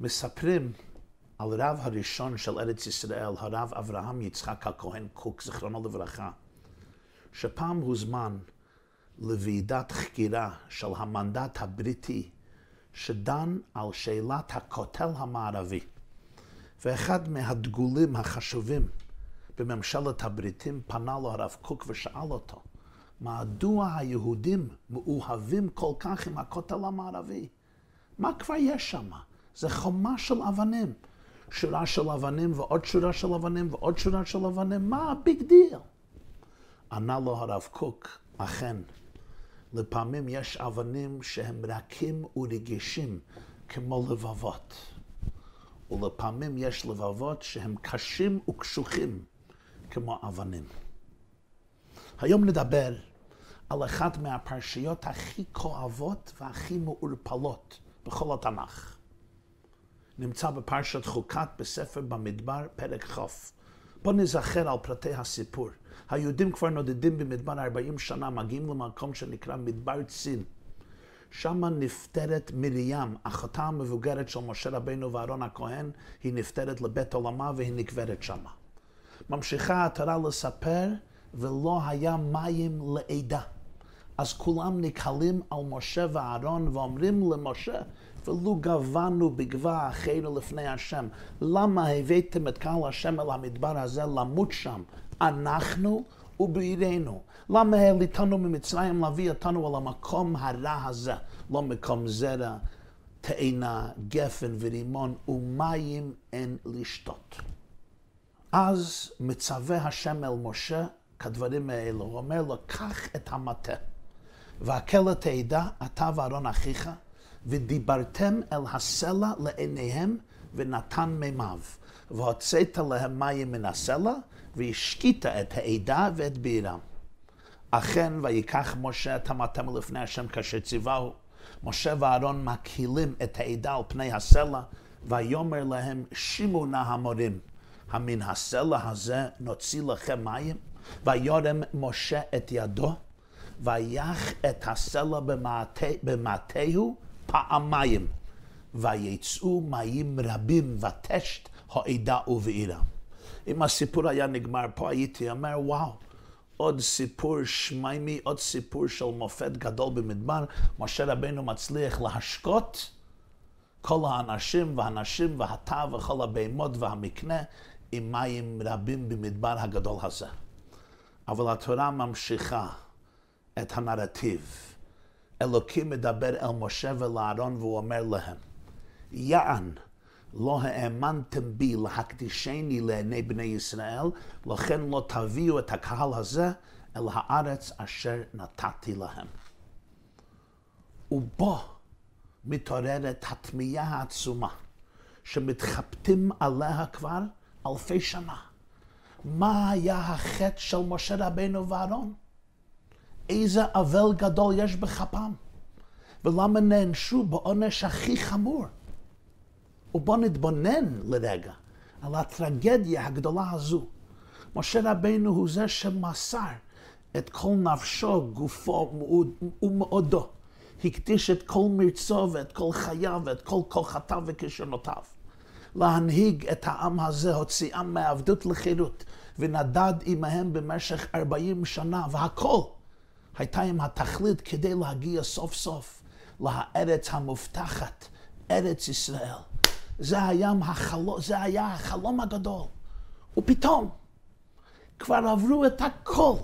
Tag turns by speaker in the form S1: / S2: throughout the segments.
S1: מספרים על רב הראשון של ארץ ישראל, הרב אברהם יצחק הכהן קוק, זיכרונו לברכה, שפעם הוזמן לוועידת חקירה של המנדט הבריטי שדן על שאלת הכותל המערבי. ואחד מהדגולים החשובים בממשלת הבריטים פנה לו הרב קוק ושאל אותו, מדוע היהודים מאוהבים כל כך עם הכותל המערבי? מה כבר יש שם? זה חומה של אבנים. שורה של אבנים ועוד שורה של אבנים ועוד שורה של אבנים, מה ה big deal? ענה לו הרב קוק, אכן, לפעמים יש אבנים שהם רכים ורגישים כמו לבבות, ולפעמים יש לבבות שהם קשים וקשוחים כמו אבנים. היום נדבר על אחת מהפרשיות הכי כואבות והכי מעורפלות בכל התנ"ך. נמצא בפרשת חוקת בספר במדבר, פרק כ'. בואו נזכר על פרטי הסיפור. היהודים כבר נודדים במדבר 40 שנה, מגיעים למקום שנקרא מדבר צין. שם נפטרת מרים, אחותה המבוגרת של משה רבינו ואהרון הכהן, היא נפטרת לבית עולמה והיא נקברת שם. ממשיכה התורה לספר, ולא היה מים לעדה. אז כולם נקהלים על משה ואהרון ואומרים למשה, ולו גבנו בגבה אחינו לפני השם. למה הבאתם את קהל השם אל המדבר הזה למות שם? אנחנו ובעירנו. למה העליתנו ממצרים להביא אותנו אל המקום הרע הזה? לא מקום זרע, תאנה, גפן ורימון, ומים אין לשתות. אז מצווה השם אל משה כדברים האלו, הוא אומר לו, קח את המטה, והקל את העדה, אתה ואהרון אחיך, ודיברתם אל הסלע לעיניהם, ונתן מימיו. והוצאת להם מים מן הסלע, והשקית את העדה ואת בירם. אכן, ויקח משה את המטה מלפני השם כאשר ציווהו. משה ואהרון מקהילים את העדה על פני הסלע, ויאמר להם, שימו נא המורים, המן הסלע הזה נוציא לכם מים? ויורם משה את ידו, ויח את הסלע במטהו פעמיים, ויצאו מים רבים ותשת העדה ובעירה. אם הסיפור היה נגמר פה, הייתי אומר, וואו, עוד סיפור שמימי, עוד סיפור של מופת גדול במדבר, משה רבנו מצליח להשקות כל האנשים והנשים והתא וכל הבהמות והמקנה עם מים רבים במדבר הגדול הזה. אבל התורה ממשיכה את הנרטיב. אלוקים מדבר אל משה ולאהרון והוא אומר להם, יען, לא האמנתם בי להקדישני לעיני בני ישראל, לכן לא תביאו את הקהל הזה אל הארץ אשר נתתי להם. ובו מתעוררת התמיהה העצומה, שמתחבטים עליה כבר אלפי שנה. מה היה החטא של משה רבינו ואהרון? איזה אבל גדול יש בכפם? ולמה נענשו בעונש הכי חמור? ובוא נתבונן לרגע על הטרגדיה הגדולה הזו. משה רבינו הוא זה שמסר את כל נפשו, גופו ומאודו. הקדיש את כל מרצו ואת כל חייו ואת כל כוחותיו וכישרונותיו. להנהיג את העם הזה, הוציאם מעבדות לחירות, ונדד עמהם במשך ארבעים שנה, והכל הייתה עם התכלית כדי להגיע סוף סוף לארץ המובטחת, ארץ ישראל. זה היה, החלום, זה היה החלום הגדול. ופתאום כבר עברו את הכל.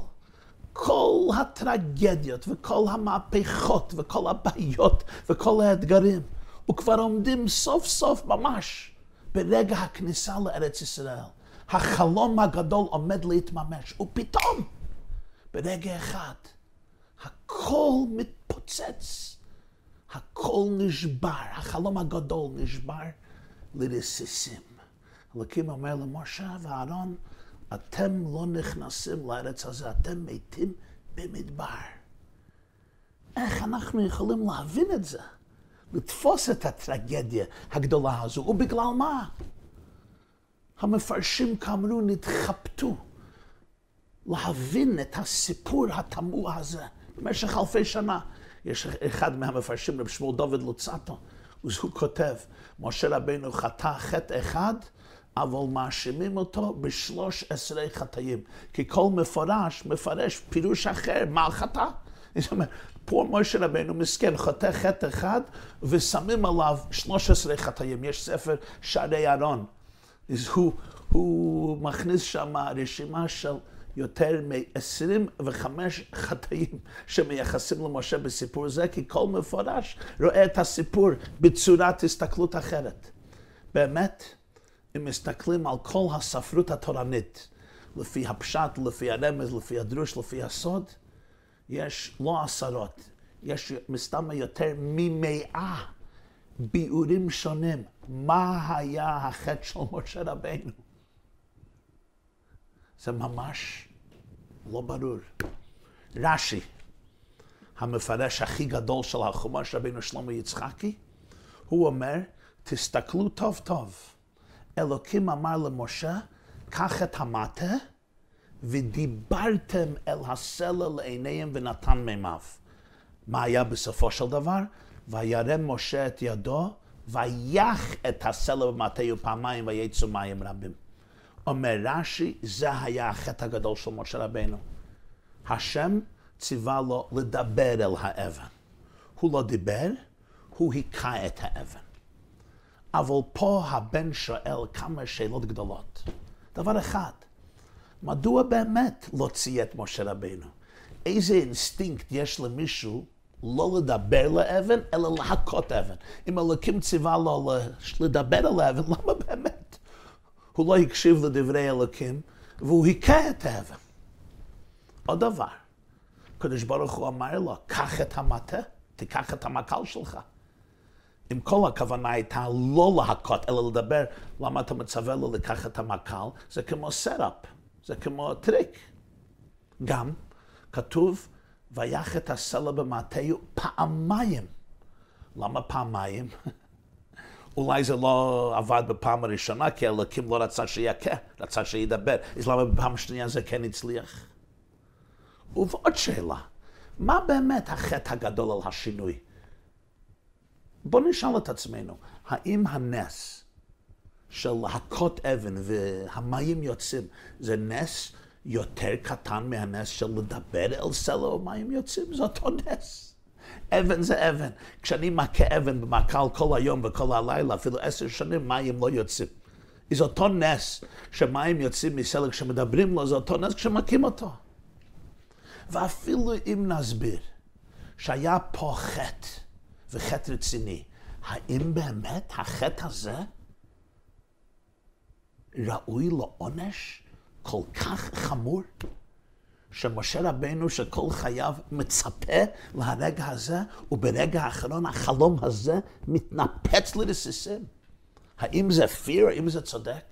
S1: כל הטרגדיות וכל המהפכות וכל הבעיות וכל האתגרים, וכבר עומדים סוף סוף ממש ברגע הכניסה לארץ ישראל. החלום הגדול עומד להתממש, ופתאום, ברגע אחד, הכל מתפוצץ, הכל נשבר, החלום הגדול נשבר לרסיסים. אלוקים אומר למשה ואהרון, אתם לא נכנסים לארץ הזה, אתם מתים במדבר. איך אנחנו יכולים להבין את זה? לתפוס את הטרגדיה הגדולה הזו, ובגלל מה? המפרשים כאמרו נתחבטו להבין את הסיפור התמוה הזה במשך אלפי שנה. יש אחד מהמפרשים, רב שמואל דוד לוצטו, הוא כותב, משה רבנו חטא חטא אחד, אבל מאשימים אותו בשלוש עשרה חטאים. כי כל מפורש מפרש פירוש אחר, מה חטא? זאת אומרת, פה משה רבנו מסכן, חוטא חטא אחד, ושמים עליו 13 חטאים. יש ספר שערי ארון. אז הוא, הוא מכניס שם רשימה של יותר מ-25 חטאים שמייחסים למשה בסיפור זה, כי כל מפורש רואה את הסיפור בצורת הסתכלות אחרת. באמת, אם מסתכלים על כל הספרות התורנית, לפי הפשט, לפי הרמז, לפי הדרוש, לפי הסוד, יש לא עשרות, יש מסתמה יותר ממאה ביאורים שונים. מה היה החטא של משה רבנו? זה ממש לא ברור. רש"י, המפרש הכי גדול של החומש רבינו שלמה יצחקי, הוא אומר, תסתכלו טוב טוב. אלוקים אמר למשה, קח את המטה ודיברתם אל הסלע לעיניהם ונתן מימיו. מה היה בסופו של דבר? וירם משה את ידו, ויח את הסלע במטהו פעמיים ויצאו מים רבים. אומר רש"י, זה היה החטא הגדול של משה רבנו. השם ציווה לו לדבר אל האבן. הוא לא דיבר, הוא היכה את האבן. אבל פה הבן שואל כמה שאלות גדולות. דבר אחד, מדוע באמת להוציא את משה רבנו? איזה אינסטינקט יש למישהו לא לדבר לאבן, אלא להכות אבן? אם אלוקים ציווה לו לדבר על האבן, למה באמת? הוא לא הקשיב לדברי אלוקים, והוא היכה את האבן. עוד דבר, הקדוש ברוך הוא אמר לו, קח את המטה, תיקח את המקל שלך. אם כל הכוונה הייתה לא להכות, אלא לדבר, למה אתה מצווה לו לקח את המקל? זה כמו setup, זה כמו טריק. גם כתוב, ויח את הסלע במטהו פעמיים. למה פעמיים? אולי זה לא עבד בפעם הראשונה, כי אלוקים לא רצה שיכה, רצה שידבר. אז למה בפעם השנייה זה כן הצליח? ובעוד שאלה, מה באמת החטא הגדול על השינוי? בואו נשאל את עצמנו, האם הנס של להכות אבן והמים יוצאים, זה נס יותר קטן מהנס של לדבר אל סלע ומים יוצאים? זה אותו נס. אבן זה אבן. כשאני מכה אבן במקל כל היום וכל הלילה, אפילו עשר שנים, מים לא יוצאים. זה אותו נס שמים יוצאים מסלע כשמדברים לו, זה אותו נס כשמכים אותו. ואפילו אם נסביר שהיה פה חטא, וחטא רציני. האם באמת החטא הזה ראוי לעונש כל כך חמור? שמשה רבנו שכל חייו מצפה לרגע הזה, וברגע האחרון החלום הזה מתנפץ לרסיסים. האם זה פיר? האם זה צודק?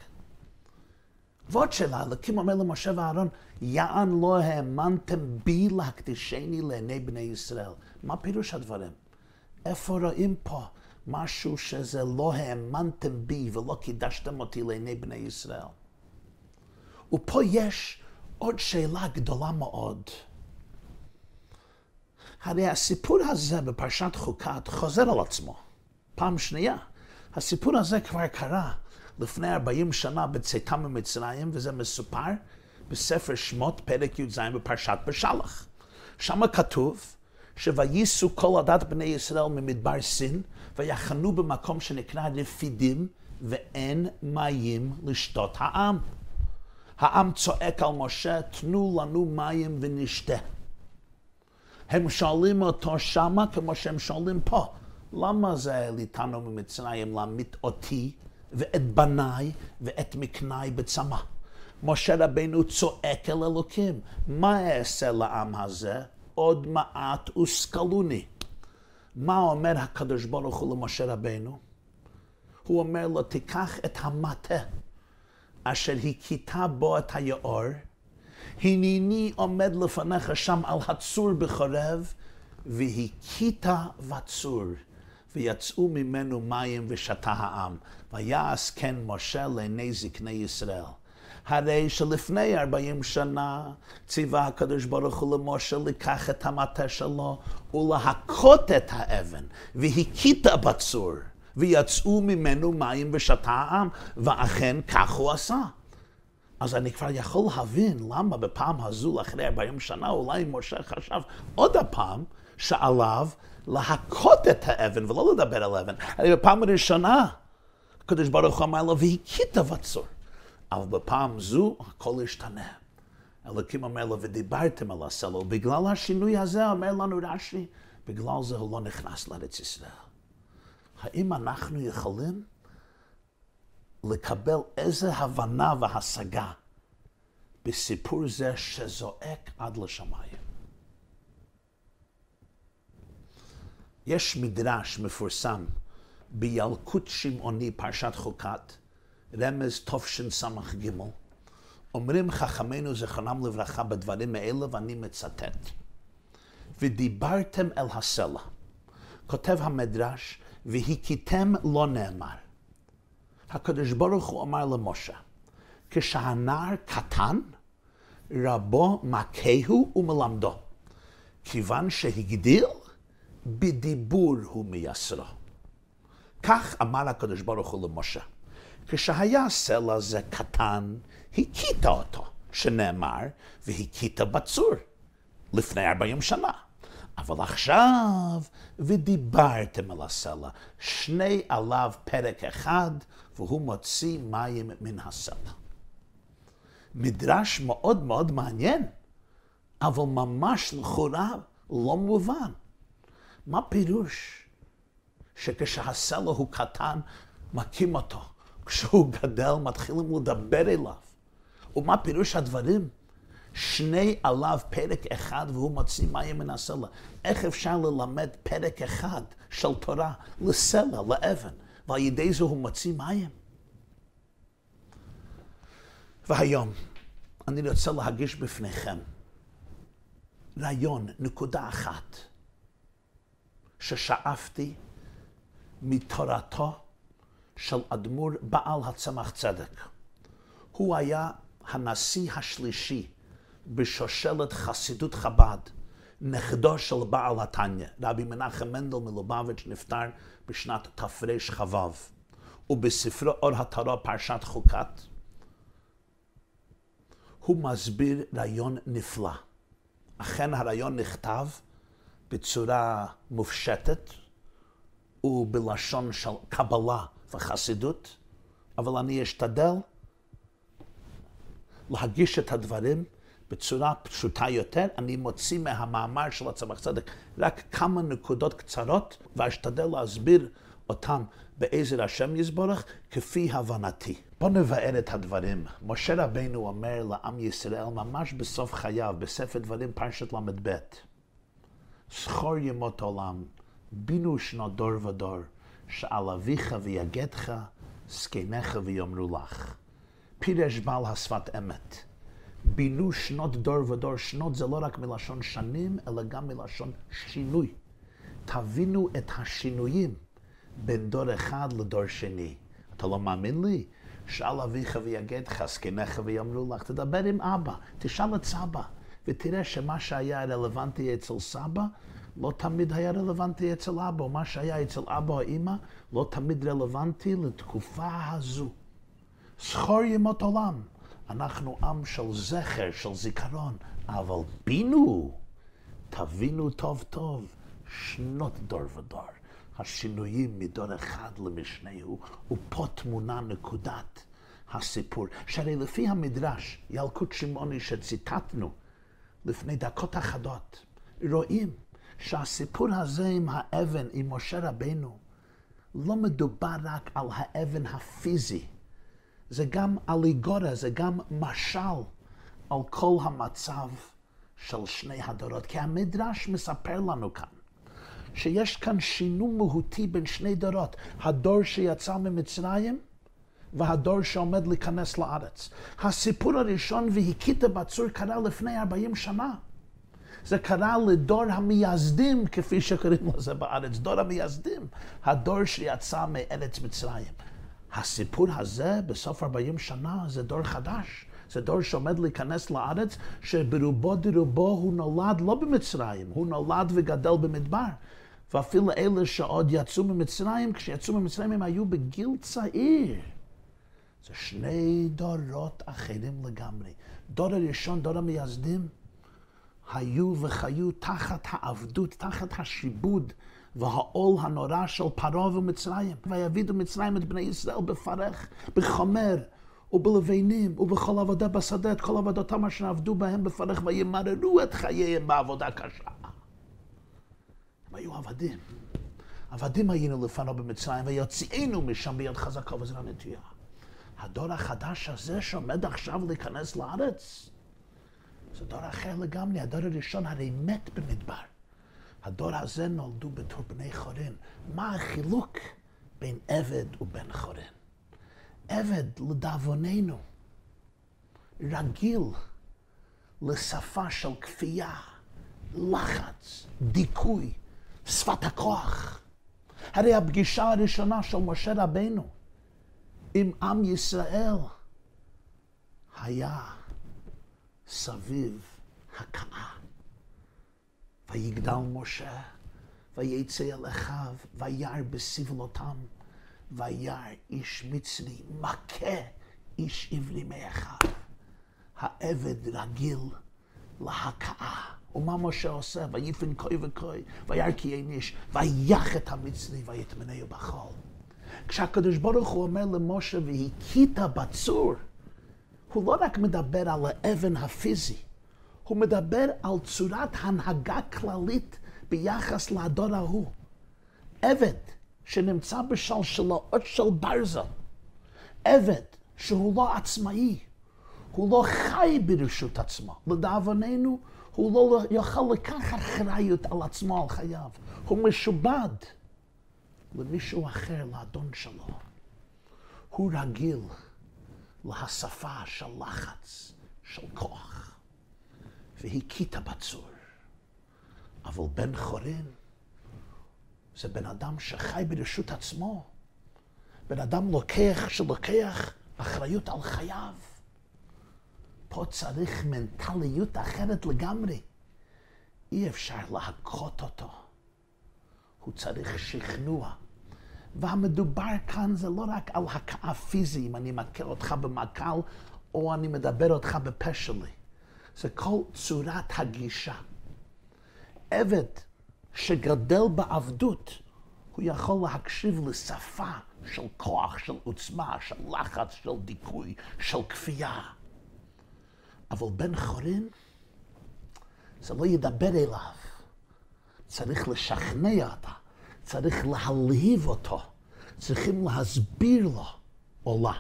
S1: ועוד שאלה, אלוקים אומר למשה ואהרון, יען לא האמנתם בי להקדישני לעיני בני ישראל. מה פירוש הדברים? איפה רואים פה משהו שזה לא האמנתם בי ולא קידשתם אותי לעיני בני ישראל? ופה יש עוד שאלה גדולה מאוד. הרי הסיפור הזה בפרשת חוקת חוזר על עצמו. פעם שנייה. הסיפור הזה כבר קרה לפני 40 שנה בצאתם ממצרים, וזה מסופר בספר שמות, פרק י"ז בפרשת בשלח. שם כתוב שוייסו כל עדת בני ישראל ממדבר סין, ויחנו במקום שנקרא רפידים, ואין מים לשתות העם. העם צועק על משה, תנו לנו מים ונשתה. הם שואלים אותו שמה כמו שהם שואלים פה, למה זה העליתנו ממצרים להמית אותי ואת בניי ואת מקניי בצמא? משה רבנו צועק אל אלוקים, מה אעשה לעם הזה? עוד מעט וסקלוני. מה אומר הקדוש ברוך הוא למשה רבנו? הוא אומר לו, תיקח את המטה אשר הכיתה בו את היאור, הנני עומד לפניך שם על הצור בחורב, והכית בצור, ויצאו ממנו מים ושתה העם, ויעש כן משה לעיני זקני ישראל. הרי שלפני ארבעים שנה ציווה הקדוש ברוך הוא למשה לקח את המטה שלו ולהכות את האבן, והכית בצור. ויצאו ממנו מים ושתה העם, ואכן כך הוא עשה. אז אני כבר יכול להבין למה בפעם הזו, אחרי 40 שנה, אולי משה חשב עוד הפעם שעליו להכות את האבן ולא לדבר על אבן. הרי בפעם הראשונה, הקדוש ברוך הוא אמר לו, והכית בצור. אבל בפעם זו, הכל השתנה. אלוקים אומר לו, ודיברתם על הסלע, ובגלל השינוי הזה, אומר לנו רש"י, בגלל זה הוא לא נכנס לארץ ישראל. האם אנחנו יכולים לקבל איזה הבנה והשגה בסיפור זה שזועק עד לשמיים? יש מדרש מפורסם בילקוט שמעוני, פרשת חוקת, רמז תשס"ג, אומרים חכמינו זכרונם לברכה בדברים האלה, ואני מצטט: ודיברתם אל הסלע. כותב המדרש, והכיתם לא נאמר. הקדוש ברוך הוא אמר למשה, כשהנער קטן, רבו מכהו ומלמדו. כיוון שהגדיל, בדיבור הוא מייסרו. כך אמר הקדוש ברוך הוא למשה. כשהיה סלע זה קטן, הכית אותו, שנאמר, והכית בצור, לפני ארבעים שנה. אבל עכשיו, ודיברתם על הסלע, שני עליו פרק אחד, והוא מוציא מים מן הסלע. מדרש מאוד מאוד מעניין, אבל ממש לכאורה לא מובן. מה פירוש שכשהסלע הוא קטן, מכים אותו, כשהוא גדל מתחילים לדבר אליו? ומה פירוש הדברים? שני עליו פרק אחד והוא מוציא מים מן הסלע. איך אפשר ללמד פרק אחד של תורה לסלע, לאבן, ועל ידי זה הוא מוציא מים? והיום אני רוצה להגיש בפניכם רעיון, נקודה אחת, ששאפתי מתורתו של אדמו"ר בעל הצמח צדק. הוא היה הנשיא השלישי בשושלת חסידות חב"ד, נכדו של בעל התניא, רבי מנחם מנדל מלובביץ' נפטר בשנת תרכ"ו, ובספרו אור התורה פרשת חוקת, הוא מסביר רעיון נפלא. אכן הרעיון נכתב בצורה מופשטת ובלשון של קבלה וחסידות, אבל אני אשתדל להגיש את הדברים בצורה פשוטה יותר. אני מוציא מהמאמר של הצמח צדק רק כמה נקודות קצרות, ואשתדל להסביר אותם בעזר השם יזבורך, כפי הבנתי. בואו נבאר את הדברים. משה רבנו אומר לעם ישראל, ממש בסוף חייו, בספר דברים פרשת ל"ב, זכור ימות עולם, בינו שנות דור ודור, שעל אביך ויגדך, זקניך ויאמרו לך. פירש בעל השפת אמת. בינו שנות דור ודור, שנות זה לא רק מלשון שנים, אלא גם מלשון שינוי. תבינו את השינויים בין דור אחד לדור שני. אתה לא מאמין לי? שאל אביך ויגדך, זקניך ויאמרו לך, תדבר עם אבא, תשאל את סבא, ותראה שמה שהיה רלוונטי אצל סבא, לא תמיד היה רלוונטי אצל אבא, מה שהיה אצל אבא או אימא, לא תמיד רלוונטי לתקופה הזו. זכור ימות עולם. אנחנו עם של זכר, של זיכרון, אבל בינו, תבינו טוב טוב, שנות דור ודור. השינויים מדור אחד למשנהו, ופה תמונה נקודת הסיפור. שהרי לפי המדרש, ילקוט שמעוני שציטטנו לפני דקות אחדות, רואים שהסיפור הזה עם האבן, עם משה רבנו, לא מדובר רק על האבן הפיזי, זה גם אליגוריה, זה גם משל על כל המצב של שני הדורות. כי המדרש מספר לנו כאן שיש כאן שינוי מהותי בין שני דורות. הדור שיצא ממצרים והדור שעומד להיכנס לארץ. הסיפור הראשון, והכית בצור, קרה לפני 40 שנה. זה קרה לדור המייסדים, כפי שקוראים לזה בארץ, דור המייסדים, הדור שיצא מארץ מצרים. הסיפור הזה, בסוף 40 שנה, זה דור חדש. זה דור שעומד להיכנס לארץ, שברובו דרובו הוא נולד לא במצרים, הוא נולד וגדל במדבר. ואפילו אלה שעוד יצאו ממצרים, כשיצאו ממצרים הם היו בגיל צעיר. זה שני דורות אחרים לגמרי. דור הראשון, דור המייסדים, היו וחיו תחת העבדות, תחת השיבוד והעול הנורא של פרעה ומצרים. ויבידו מצרים את בני ישראל בפרך, בחומר ובלבנים ובכל עבודה בשדה, את כל עבודתם אשר עבדו בהם בפרך, וימררו את חייהם בעבודה קשה. הם היו עבדים. עבדים היינו לפניו במצרים, ויוציאנו משם ביד חזקה וזרע נטייה. הדור החדש הזה שעומד עכשיו להיכנס לארץ, זה דור אחר לגמרי. הדור הראשון הרי מת במדבר. הדור הזה נולדו בתור בני חורין. מה החילוק בין עבד ובין חורין? עבד, לדאבוננו, רגיל לשפה של כפייה, לחץ, דיכוי, שפת הכוח. הרי הפגישה הראשונה של משה רבנו עם עם ישראל היה סביב הכאה. ויגדל משה, ויצא אל אחיו, וירא בסבלותם, וירא איש מצרי, מכה איש עברי מאחיו. העבד רגיל להכאה. ומה משה עושה? ויפן כוי וכוי, וירא כי אין איש, ויח את המצרי ויטמנהו בחול. כשהקדוש ברוך הוא אומר למשה והכית בצור, הוא לא רק מדבר על האבן הפיזי, הוא מדבר על צורת הנהגה כללית ביחס לדור ההוא. עבד שנמצא בשלשלאות של ברזל, עבד שהוא לא עצמאי, הוא לא חי ברשות עצמו. לדאבוננו, הוא לא יכול לקח אחריות על עצמו, על חייו. הוא משובד למישהו אחר, לאדון שלו. הוא רגיל להשפה של לחץ, של כוח. והכית בצור. אבל בן חורין זה בן אדם שחי ברשות עצמו. בן אדם לוקח, שלוקח אחריות על חייו. פה צריך מנטליות אחרת לגמרי. אי אפשר להכות אותו. הוא צריך שכנוע. והמדובר כאן זה לא רק על הכאה פיזי, אם אני מכה אותך במקל, או אני מדבר אותך בפה שלי. זה כל צורת הגישה. עבד שגדל בעבדות, הוא יכול להקשיב לשפה של כוח, של עוצמה, של לחץ, של דיכוי, של כפייה. אבל בן חורין, זה לא ידבר אליו. צריך לשכנע אותה. צריך להלהיב אותו, צריכים להסביר לו או לה.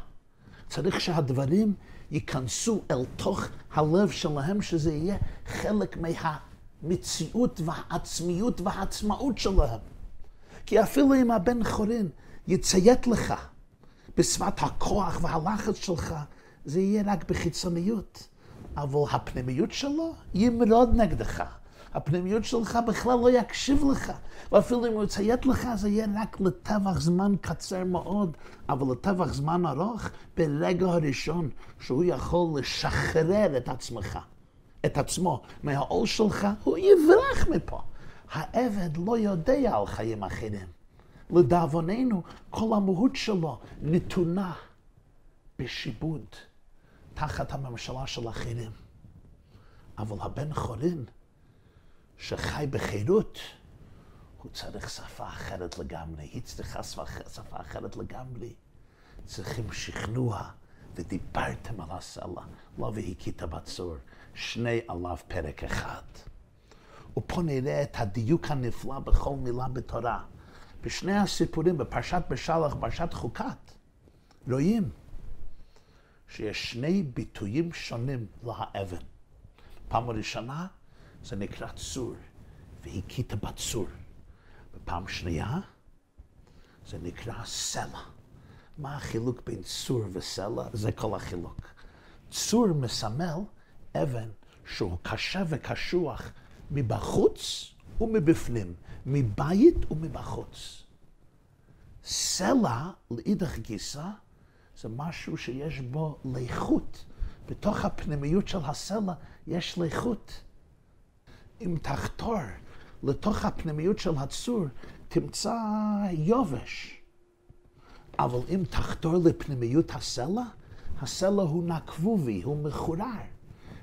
S1: צריך שהדברים ייכנסו אל תוך הלב שלהם, שזה יהיה חלק מהמציאות והעצמיות והעצמאות שלהם. כי אפילו אם הבן חורין יציית לך בשפת הכוח והלחץ שלך, זה יהיה רק בחיצוניות. אבל הפנימיות שלו ימרוד נגדך. הפנימיות שלך בכלל לא יקשיב לך. ואפילו אם הוא יציית לך, זה יהיה רק לטווח זמן קצר מאוד, אבל לטווח זמן ארוך, ברגע הראשון שהוא יכול לשחרר את עצמך, את עצמו, מהעול שלך, הוא יברח מפה. העבד לא יודע על חיים אחרים. לדאבוננו, כל המהות שלו נתונה בשיבוד תחת הממשלה של אחרים. אבל הבן חורין, שחי בחירות, הוא צריך שפה אחרת לגמרי, היא צריכה שפה אחרת לגמרי. צריכים שכנוע, ודיברתם על הסלע, לא והכית בצור, שני עליו פרק אחד. ופה נראה את הדיוק הנפלא בכל מילה בתורה. בשני הסיפורים, בפרשת בשלח, פרשת חוקת, רואים שיש שני ביטויים שונים לאבן. פעם ראשונה זה נקרא צור, והכית בצור. ופעם שנייה, זה נקרא סלע. מה החילוק בין צור וסלע? זה כל החילוק. צור מסמל אבן שהוא קשה וקשוח מבחוץ ומבפנים, מבית ומבחוץ. סלע, לאידך גיסא, זה משהו שיש בו ליכות. בתוך הפנימיות של הסלע יש ליכות. אם תחתור לתוך הפנימיות של הצור תמצא יובש. אבל אם תחתור לפנימיות הסלע, הסלע הוא נקבובי, הוא מחורר.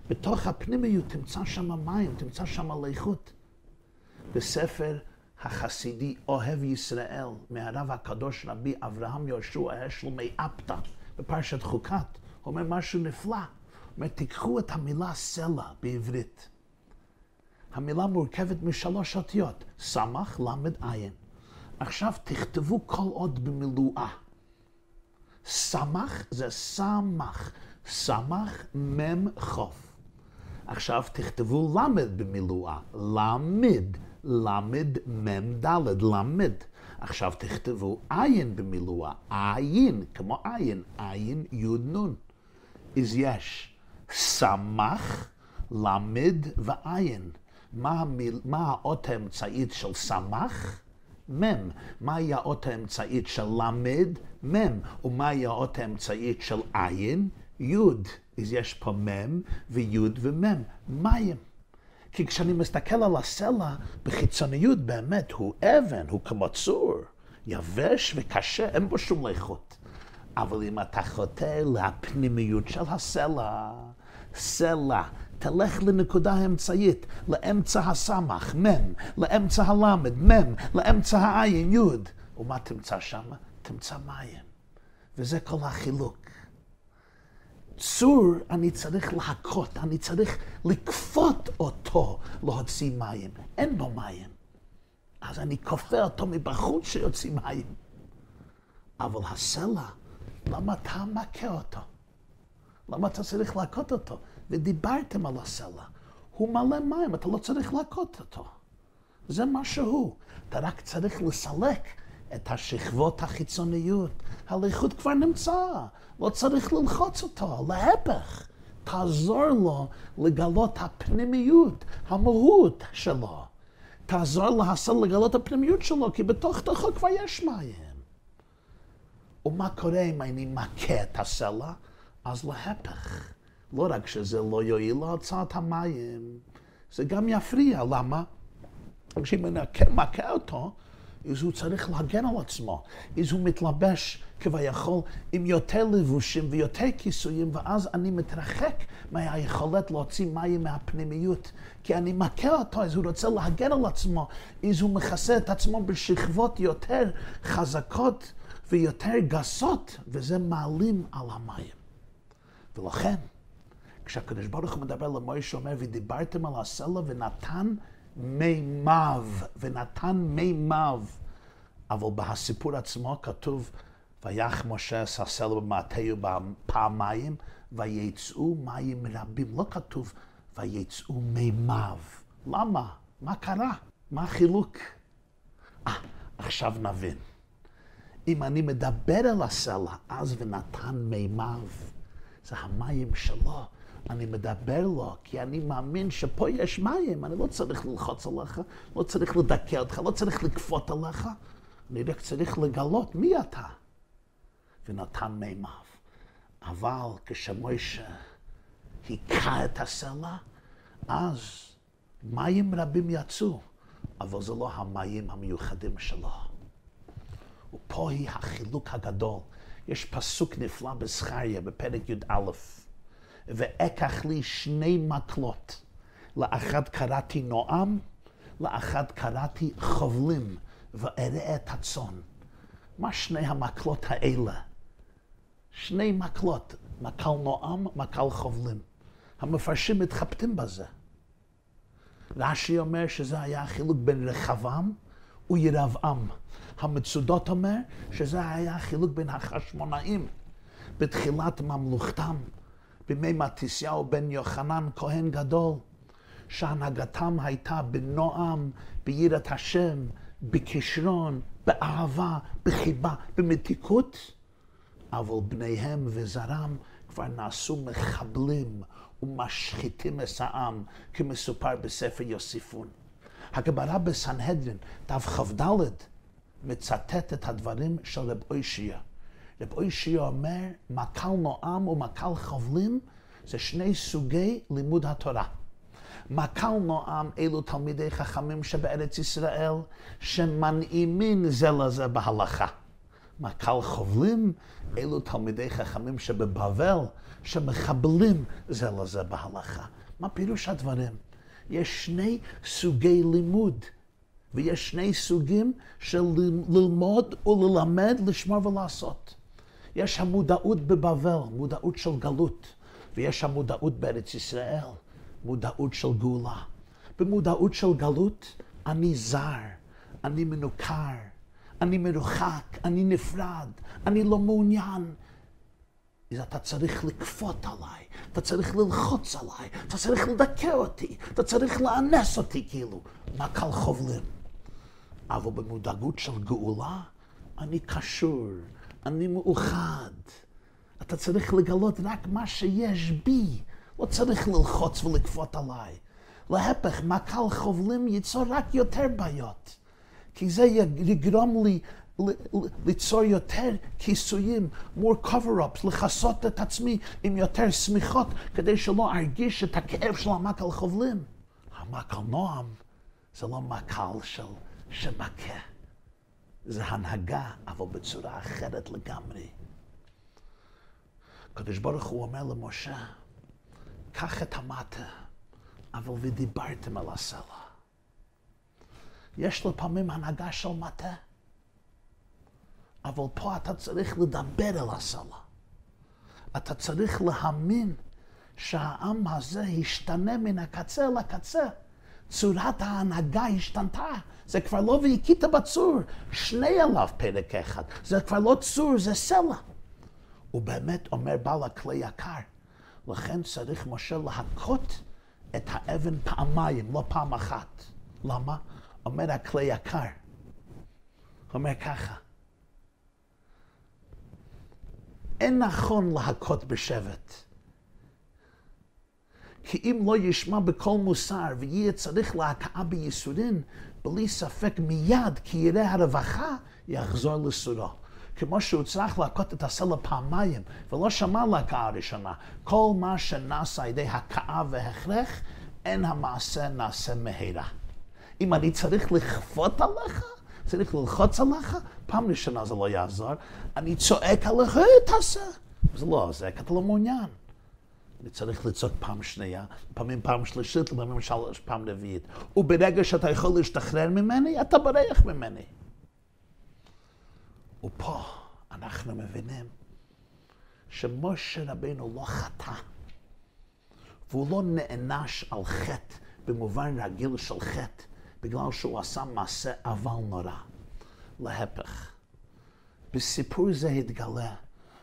S1: בתוך הפנימיות תמצא שם מים, תמצא שם ליכות. בספר החסידי אוהב ישראל, מהרב הקדוש רבי אברהם יהושע אשל מאפתא, בפרשת חוקת, אומר משהו נפלא. אומר, תיקחו את המילה סלע בעברית. המילה מורכבת משלוש אותיות, סמך, למד, עין. עכשיו תכתבו כל עוד במילואה. סמך זה סמך, סמך מם חוף. עכשיו תכתבו למד במילואה, למד, למד מם דלת, למד. עכשיו תכתבו עין במילואה, עין, כמו עין, עין יוד נון. אז יש סמך, למד ועין. מה, המיל, מה האות האמצעית של סמך? מם. מהי האות האמצעית של למד? מם. ומהי האות האמצעית של עין? יוד. אז יש פה מם ויוד ומם. מים. כי כשאני מסתכל על הסלע בחיצוניות, באמת הוא אבן, הוא כמו צור, יבש וקשה, אין בו שום איכות. אבל אם אתה חוטא לפנימיות של הסלע, סלע תלך לנקודה האמצעית, לאמצע הסמך, מם, לאמצע הלמד, מם, לאמצע העין, יוד. ומה תמצא שם? תמצא מים. וזה כל החילוק. צור, אני צריך להכות, אני צריך לכפות אותו להוציא מים. אין בו מים. אז אני כופה אותו מבחוץ שיוציא מים. אבל הסלע, למה אתה מכה אותו? למה אתה צריך להכות אותו? ודיברתם על הסלע. הוא מלא מים, אתה לא צריך להכות אותו. זה מה שהוא. אתה רק צריך לסלק את השכבות החיצוניות. האיכות כבר נמצא, לא צריך ללחוץ אותו, להפך. תעזור לו לגלות הפנימיות, המהות שלו. תעזור להסל לגלות הפנימיות שלו, כי בתוך תוכו כבר יש מים. ומה קורה אם אני מכה את הסלע? אז להפך. לא רק שזה לא יועיל להוצאת המים, זה גם יפריע. למה? אני מכה אותו, אז הוא צריך להגן על עצמו. אז הוא מתלבש כביכול עם יותר לבושים ויותר כיסויים, ואז אני מתרחק מהיכולת להוציא מים מהפנימיות. כי אני מכה אותו, אז הוא רוצה להגן על עצמו, אז הוא מכסה את עצמו בשכבות יותר חזקות ויותר גסות, וזה מעלים על המים. ולכן, כשהקדוש ברוך הוא מדבר למוישה, אומר, ודיברתם על הסלע ונתן מימיו, ונתן מימיו. אבל בסיפור עצמו כתוב, ויח משה את הסלע פעמיים, ויצאו מים רבים. לא כתוב, ויצאו מימיו. למה? מה קרה? מה החילוק? אה, עכשיו נבין. אם אני מדבר על הסלע, אז ונתן מימיו. זה המים שלו. אני מדבר לו, כי אני מאמין שפה יש מים, אני לא צריך ללחוץ עליך, לא צריך לדכא אותך, לא צריך לכפות עליך, אני רק צריך לגלות מי אתה. ונתן מימיו. אבל כשמוישה היכה את הסלע, אז מים רבים יצאו, אבל זה לא המים המיוחדים שלו. ופה היא החילוק הגדול. יש פסוק נפלא בזכריה בפרק י"א. ואקח לי שני מקלות. לאחד קראתי נועם, לאחד קראתי חובלים, ואראה את הצאן. מה שני המקלות האלה? שני מקלות, מקל נועם, מקל חובלים. המפרשים מתחבטים בזה. רש"י אומר שזה היה החילוק בין רחבעם וירבעם. המצודות אומר שזה היה החילוק בין החשמונאים בתחילת ממלוכתם. בימי מתיסיהו בן יוחנן כהן גדול, שהנהגתם הייתה בנועם, ביראת השם, בכישרון, באהבה, בחיבה, במתיקות, אבל בניהם וזרם כבר נעשו מחבלים ומשחיתים את העם, כמסופר בספר יוסיפון. הגמרא בסנהדרין, דף כ"ד, מצטט את הדברים של רב אוישיה. רב אוישי אומר, מקל נועם ומקל חבלים זה שני סוגי לימוד התורה. מה קל נועם אלו תלמידי חכמים שבארץ ישראל, שמנעימים זה לזה בהלכה. מה קל חובלים אלו תלמידי חכמים שבבבל, שמחבלים זה לזה בהלכה. מה פירוש הדברים? יש שני סוגי לימוד, ויש שני סוגים של ללמוד וללמד, לשמור ולעשות. יש המודעות בבבל, מודעות של גלות, ויש המודעות בארץ ישראל, מודעות של גאולה. במודעות של גלות אני זר, אני מנוכר, אני מרוחק, אני נפרד, אני לא מעוניין. אז אתה צריך לכפות עליי, אתה צריך ללחוץ עליי, אתה צריך לדכא אותי, אתה צריך לאנס אותי כאילו. קל חובלים? אבל במודעות של גאולה, אני קשור, אני מאוחד. אתה צריך לגלות רק מה שיש בי, לא צריך ללחוץ ולכפות עליי. להפך, מה קל חובלים ייצור רק יותר בעיות. כי זה יגרום לי ליצור יותר כיסויים, more cover-ups, לכסות את עצמי עם יותר שמיכות, כדי שלא ארגיש את הכאב של המקל חובלים. המקל נועם זה לא מקל של שמכה. זה הנהגה, אבל בצורה אחרת לגמרי. הקדוש ברוך הוא אומר למשה, קח את המטה, אבל ודיברתם על הסלע. יש לפעמים הנהגה של מטה, אבל פה אתה צריך לדבר על הסלע. אתה צריך להאמין שהעם הזה השתנה מן הקצה לקצה. צורת ההנהגה השתנתה. זה כבר לא והכית בצור, שני עליו פרק אחד. זה כבר לא צור, זה סלע. הוא באמת אומר בעל הכלי יקר. לכן צריך משה להכות את האבן פעמיים, לא פעם אחת. למה? אומר הכלי יקר. אומר ככה, אין נכון להכות בשבט. כי אם לא ישמע בכל מוסר ויהיה צריך להכאה בייסורין, בלי ספק מיד כי יראה הרווחה, יחזור לסורו. כמו שהוא צריך להכות את הסלע פעמיים, ולא שמע להכאה הראשונה. כל מה שנעשה על ידי הכאה והכרח, אין המעשה נעשה מהרה. אם אני צריך לכפות עליך, צריך ללחוץ עליך, פעם ראשונה זה לא יעזור, אני צועק עליך, תעשה. זה לא עוזר, כי אתה לא מעוניין. אני צריך לצעוק פעם שנייה, לפעמים פעם שלישית, לפעמים שלוש, פעם רביעית. וברגע שאתה יכול להשתחרר ממני, אתה בורח ממני. ופה אנחנו מבינים שמשה רבינו לא חטא, והוא לא נענש על חטא במובן רגיל של חטא, בגלל שהוא עשה מעשה אבל נורא. להפך. בסיפור זה התגלה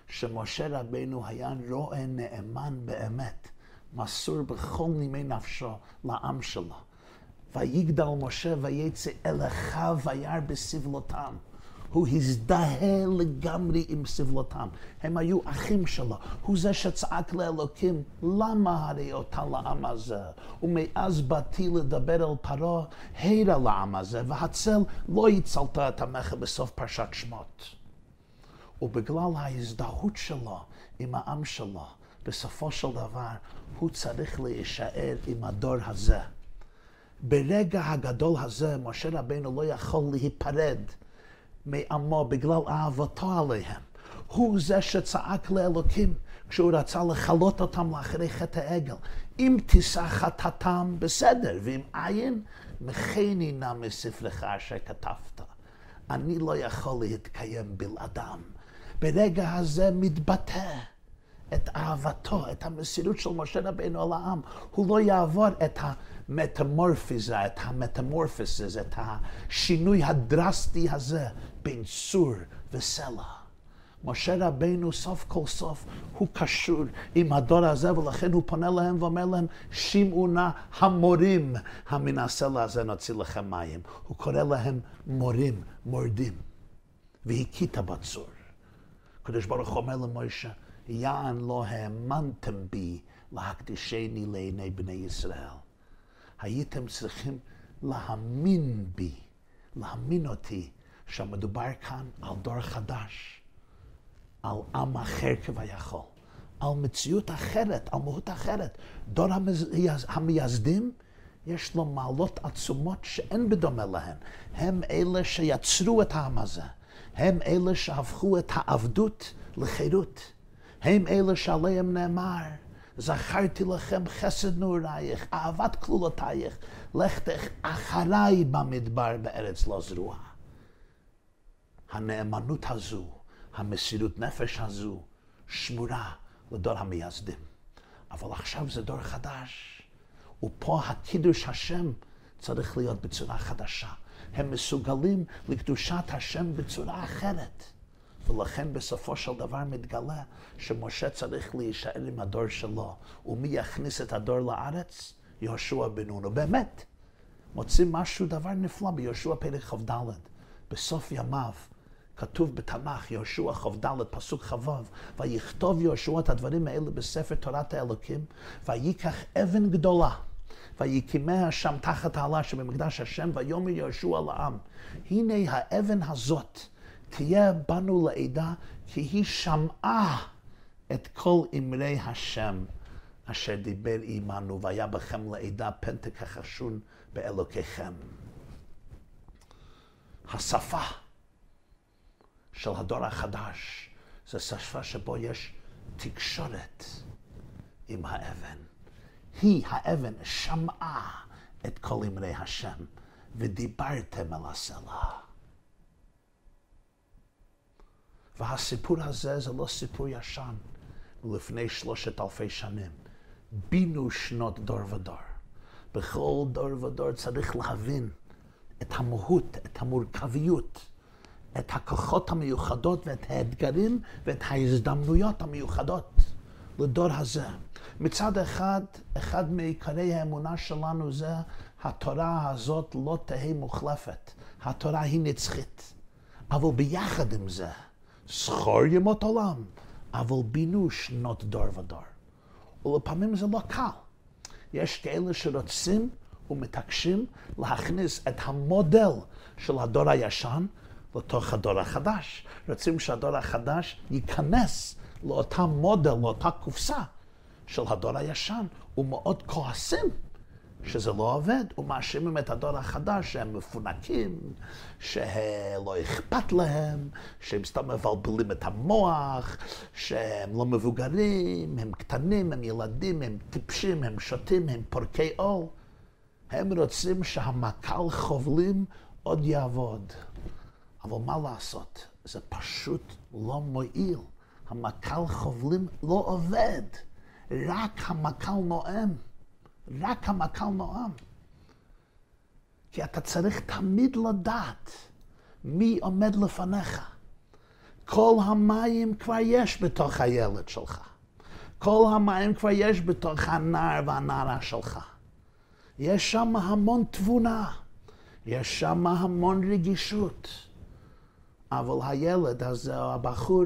S1: שמשה רבינו היה רועה נאמן באמת, מסור בכל נימי נפשו לעם שלו. ויגדל משה ויצא אל אחיו וירא בסבלותם. הוא הזדהה לגמרי עם סבלותם. הם היו אחים שלו. הוא זה שצעק לאלוקים, למה הרי אותה לעם הזה? ומאז באתי לדבר אל פרעה, הירה לעם הזה, והצל לא הצלת את עמך בסוף פרשת שמות. ובגלל ההזדהות שלו עם העם שלו, בסופו של דבר הוא צריך להישאר עם הדור הזה. ברגע הגדול הזה, משה רבינו לא יכול להיפרד מעמו בגלל אהבתו עליהם. הוא זה שצעק לאלוקים כשהוא רצה לכלות אותם לאחרי חטא העגל. אם תישא חטאתם, בסדר, ואם אין, מחני נא מספרך אשר כתבת. אני לא יכול להתקיים בלעדם. ברגע הזה מתבטא את אהבתו, את המסירות של משה רבינו על העם. הוא לא יעבור את המטמורפיזה, את המטמורפיסס, את השינוי הדרסטי הזה בין צור וסלע. משה רבינו סוף כל סוף הוא קשור עם הדור הזה ולכן הוא פונה להם ואומר להם שמעו נא המורים המן הסלע הזה נוציא לכם מים. הוא קורא להם מורים, מורדים. והכית בצור. הקדוש ברוך הוא אומר למשה יען לא האמנתם בי להקדישני לעיני בני ישראל. הייתם צריכים להאמין בי, להאמין אותי, שמדובר כאן על דור חדש, על עם אחר כביכול, על מציאות אחרת, על מהות אחרת. דור המייסדים יש לו מעלות עצומות שאין בדומה להן. הם אלה שיצרו את העם הזה. הם אלה שהפכו את העבדות לחירות. הם אלה שעליהם נאמר, זכרתי לכם חסד נעורייך, אהבת כלולותייך, לכתך אחריי במדבר בארץ לא זרועה. הנאמנות הזו, המסירות נפש הזו, שמורה לדור המייסדים. אבל עכשיו זה דור חדש, ופה הקידוש השם צריך להיות בצורה חדשה. הם מסוגלים לקדושת השם בצורה אחרת. ולכן בסופו של דבר מתגלה שמשה צריך להישאר עם הדור שלו. ומי יכניס את הדור לארץ? יהושע בן נון. ובאמת, מוצאים משהו, דבר נפלא ביהושע פרק כ"ד. בסוף ימיו, כתוב בתנ"ך, יהושע כ"ד, פסוק כ"ו, ויכתוב יהושע את הדברים האלה בספר תורת האלוקים, ויקח אבן גדולה. ויקימה שם תחת העלה שבמקדש השם, ויאמר יהושע לעם, הנה האבן הזאת תהיה בנו לעדה, כי היא שמעה את כל אמרי השם אשר דיבר עמנו, והיה בכם לעדה פן תכחשון באלוקיכם. השפה של הדור החדש זה שפה שבו יש תקשורת עם האבן. היא, האבן, שמעה את כל אמרי השם, ודיברתם אל הסלע. והסיפור הזה זה לא סיפור ישן, מלפני שלושת אלפי שנים. בינו שנות דור ודור. בכל דור ודור צריך להבין את המהות, את המורכביות, את הכוחות המיוחדות ואת האתגרים ואת ההזדמנויות המיוחדות לדור הזה. מצד אחד, אחד מעיקרי האמונה שלנו זה התורה הזאת לא תהא מוחלפת. התורה היא נצחית. אבל ביחד עם זה, זכור ימות עולם, אבל בינו שנות דור ודור. ולפעמים זה לא קל. יש כאלה שרוצים ומתעקשים להכניס את המודל של הדור הישן לתוך הדור החדש. רוצים שהדור החדש ייכנס לאותה מודל, לאותה קופסה של הדור הישן, ומאוד כועסים שזה לא עובד, ומאשימים את הדור החדש שהם מפונקים, שלא אכפת להם, שהם סתם מבלבלים את המוח, שהם לא מבוגרים, הם קטנים, הם ילדים, הם טיפשים, הם שותים, הם פורקי עול. הם רוצים שהמקל חובלים עוד יעבוד. אבל מה לעשות? זה פשוט לא מועיל. המקל חובלים לא עובד. רק המקל נואם. רק המקל נואם. כי אתה צריך תמיד לדעת מי עומד לפניך. כל המים כבר יש בתוך הילד שלך. כל המים כבר יש בתוך הנער והנערה שלך. יש שם המון תבונה, יש שם המון רגישות. אבל הילד או הבחור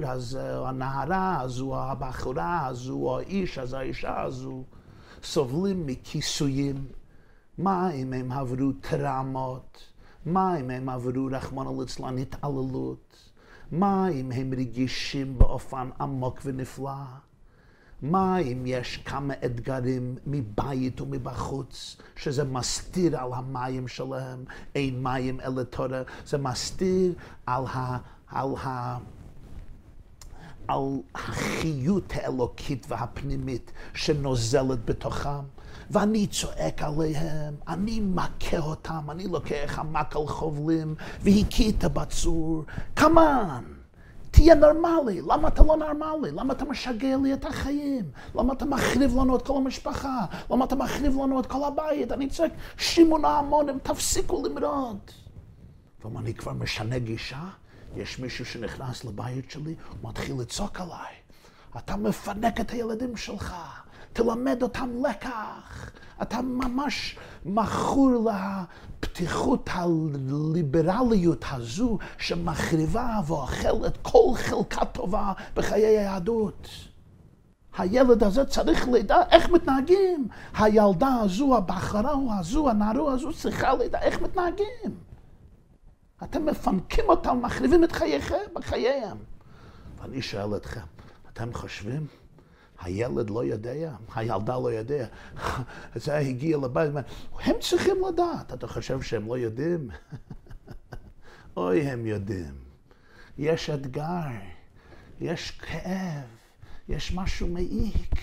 S1: או הנערה הזו, או הבחורה הזו, או האיש הזה, האישה הזו, סובלים מכיסויים. מה אם הם עברו טראומות? מה אם הם עברו, רחמנא ליצלן, התעללות? מה אם הם רגישים באופן עמוק ונפלא? מה אם יש כמה אתגרים מבית ומבחוץ, שזה מסתיר על המים שלהם, אין מים אלא תורה, זה מסתיר על, ה, על, ה, על החיות האלוקית והפנימית שנוזלת בתוכם. ואני צועק עליהם, אני מכה אותם, אני לוקח המקל חובלים והקיא את הבצור, כמובן. תהיה נורמלי, למה אתה לא נורמלי? למה אתה משגע לי את החיים? למה אתה מחריב לנו את כל המשפחה? למה אתה מחריב לנו את כל הבית? אני צועק, שמעון ההמונים, תפסיקו למרוד. ואם אני כבר משנה גישה, יש מישהו שנכנס לבית שלי ומתחיל לצעוק עליי. אתה מפנק את הילדים שלך, תלמד אותם לקח. אתה ממש מכור לפתיחות הליברליות הזו שמחריבה ואוכלת כל חלקה טובה בחיי היהדות. הילד הזה צריך לדע איך מתנהגים. הילדה הזו, הבחרה הזו, הנערו הזו צריכה לדע איך מתנהגים. אתם מפנקים אותם, מחריבים את חייכם, בחייהם. ואני שואל אתכם, אתם חושבים הילד לא יודע, הילדה לא יודע. זה הגיע לבית, הם צריכים לדעת. אתה חושב שהם לא יודעים? אוי, הם יודעים. יש אתגר, יש כאב, יש משהו מעיק.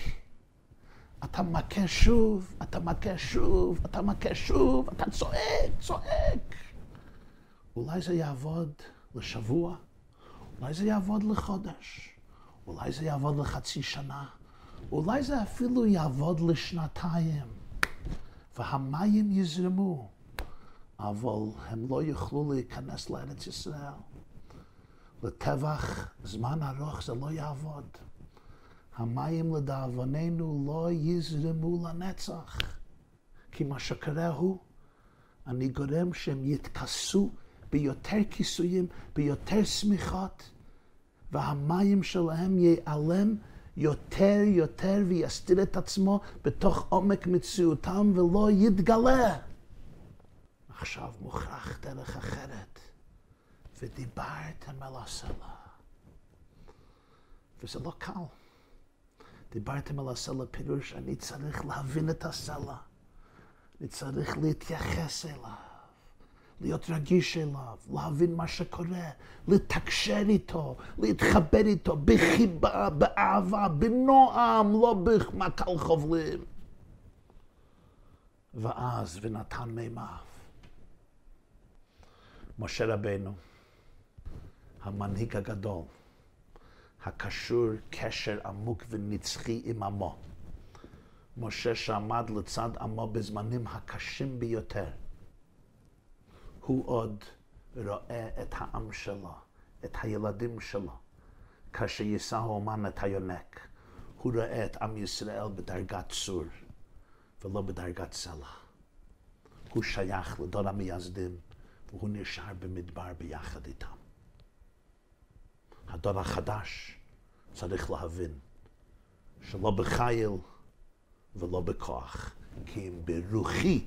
S1: אתה מכה שוב, אתה מכה שוב, אתה מכה שוב, אתה צועק, צועק. אולי זה יעבוד לשבוע, אולי זה יעבוד לחודש, אולי זה יעבוד לחצי שנה, אולי זה אפילו יעבוד לשנתיים, והמים יזרמו, אבל הם לא יוכלו להיכנס לארץ ישראל. לטבח זמן ארוך זה לא יעבוד. המים לדאבוננו לא יזרמו לנצח. כי מה שקורה הוא, אני גורם שהם יתכסו ביותר כיסויים, ביותר שמיכות, והמים שלהם ייעלם יותר יותר ויסתיר את עצמו בתוך עומק מציאותם ולא יתגלה. עכשיו מוכרח דרך אחרת, ודיברתם אל הסלע. וזה לא קל. דיברתם על הסלע פירוש, אני צריך להבין את הסלע. אני צריך להתייחס אליו, להיות רגיש אליו, להבין מה שקורה, לתקשר איתו, להתחבר איתו בחיבה, באהבה, בנועם, לא במקל חובלים. ואז ונתן מימיו. משה רבנו, המנהיג הגדול, הקשור קשר עמוק ונצחי עם עמו. משה שעמד לצד עמו בזמנים הקשים ביותר. הוא עוד רואה את העם שלו, את הילדים שלו, כאשר יישא האומן את היונק. הוא רואה את עם ישראל בדרגת צור, ולא בדרגת סלע. הוא שייך לדור המייסדים, והוא נשאר במדבר ביחד איתם. הדור החדש צריך להבין שלא בחיל ולא בכוח, כי אם ברוחי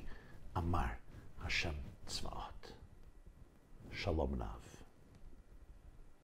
S1: אמר השם צבאות. שלום רב.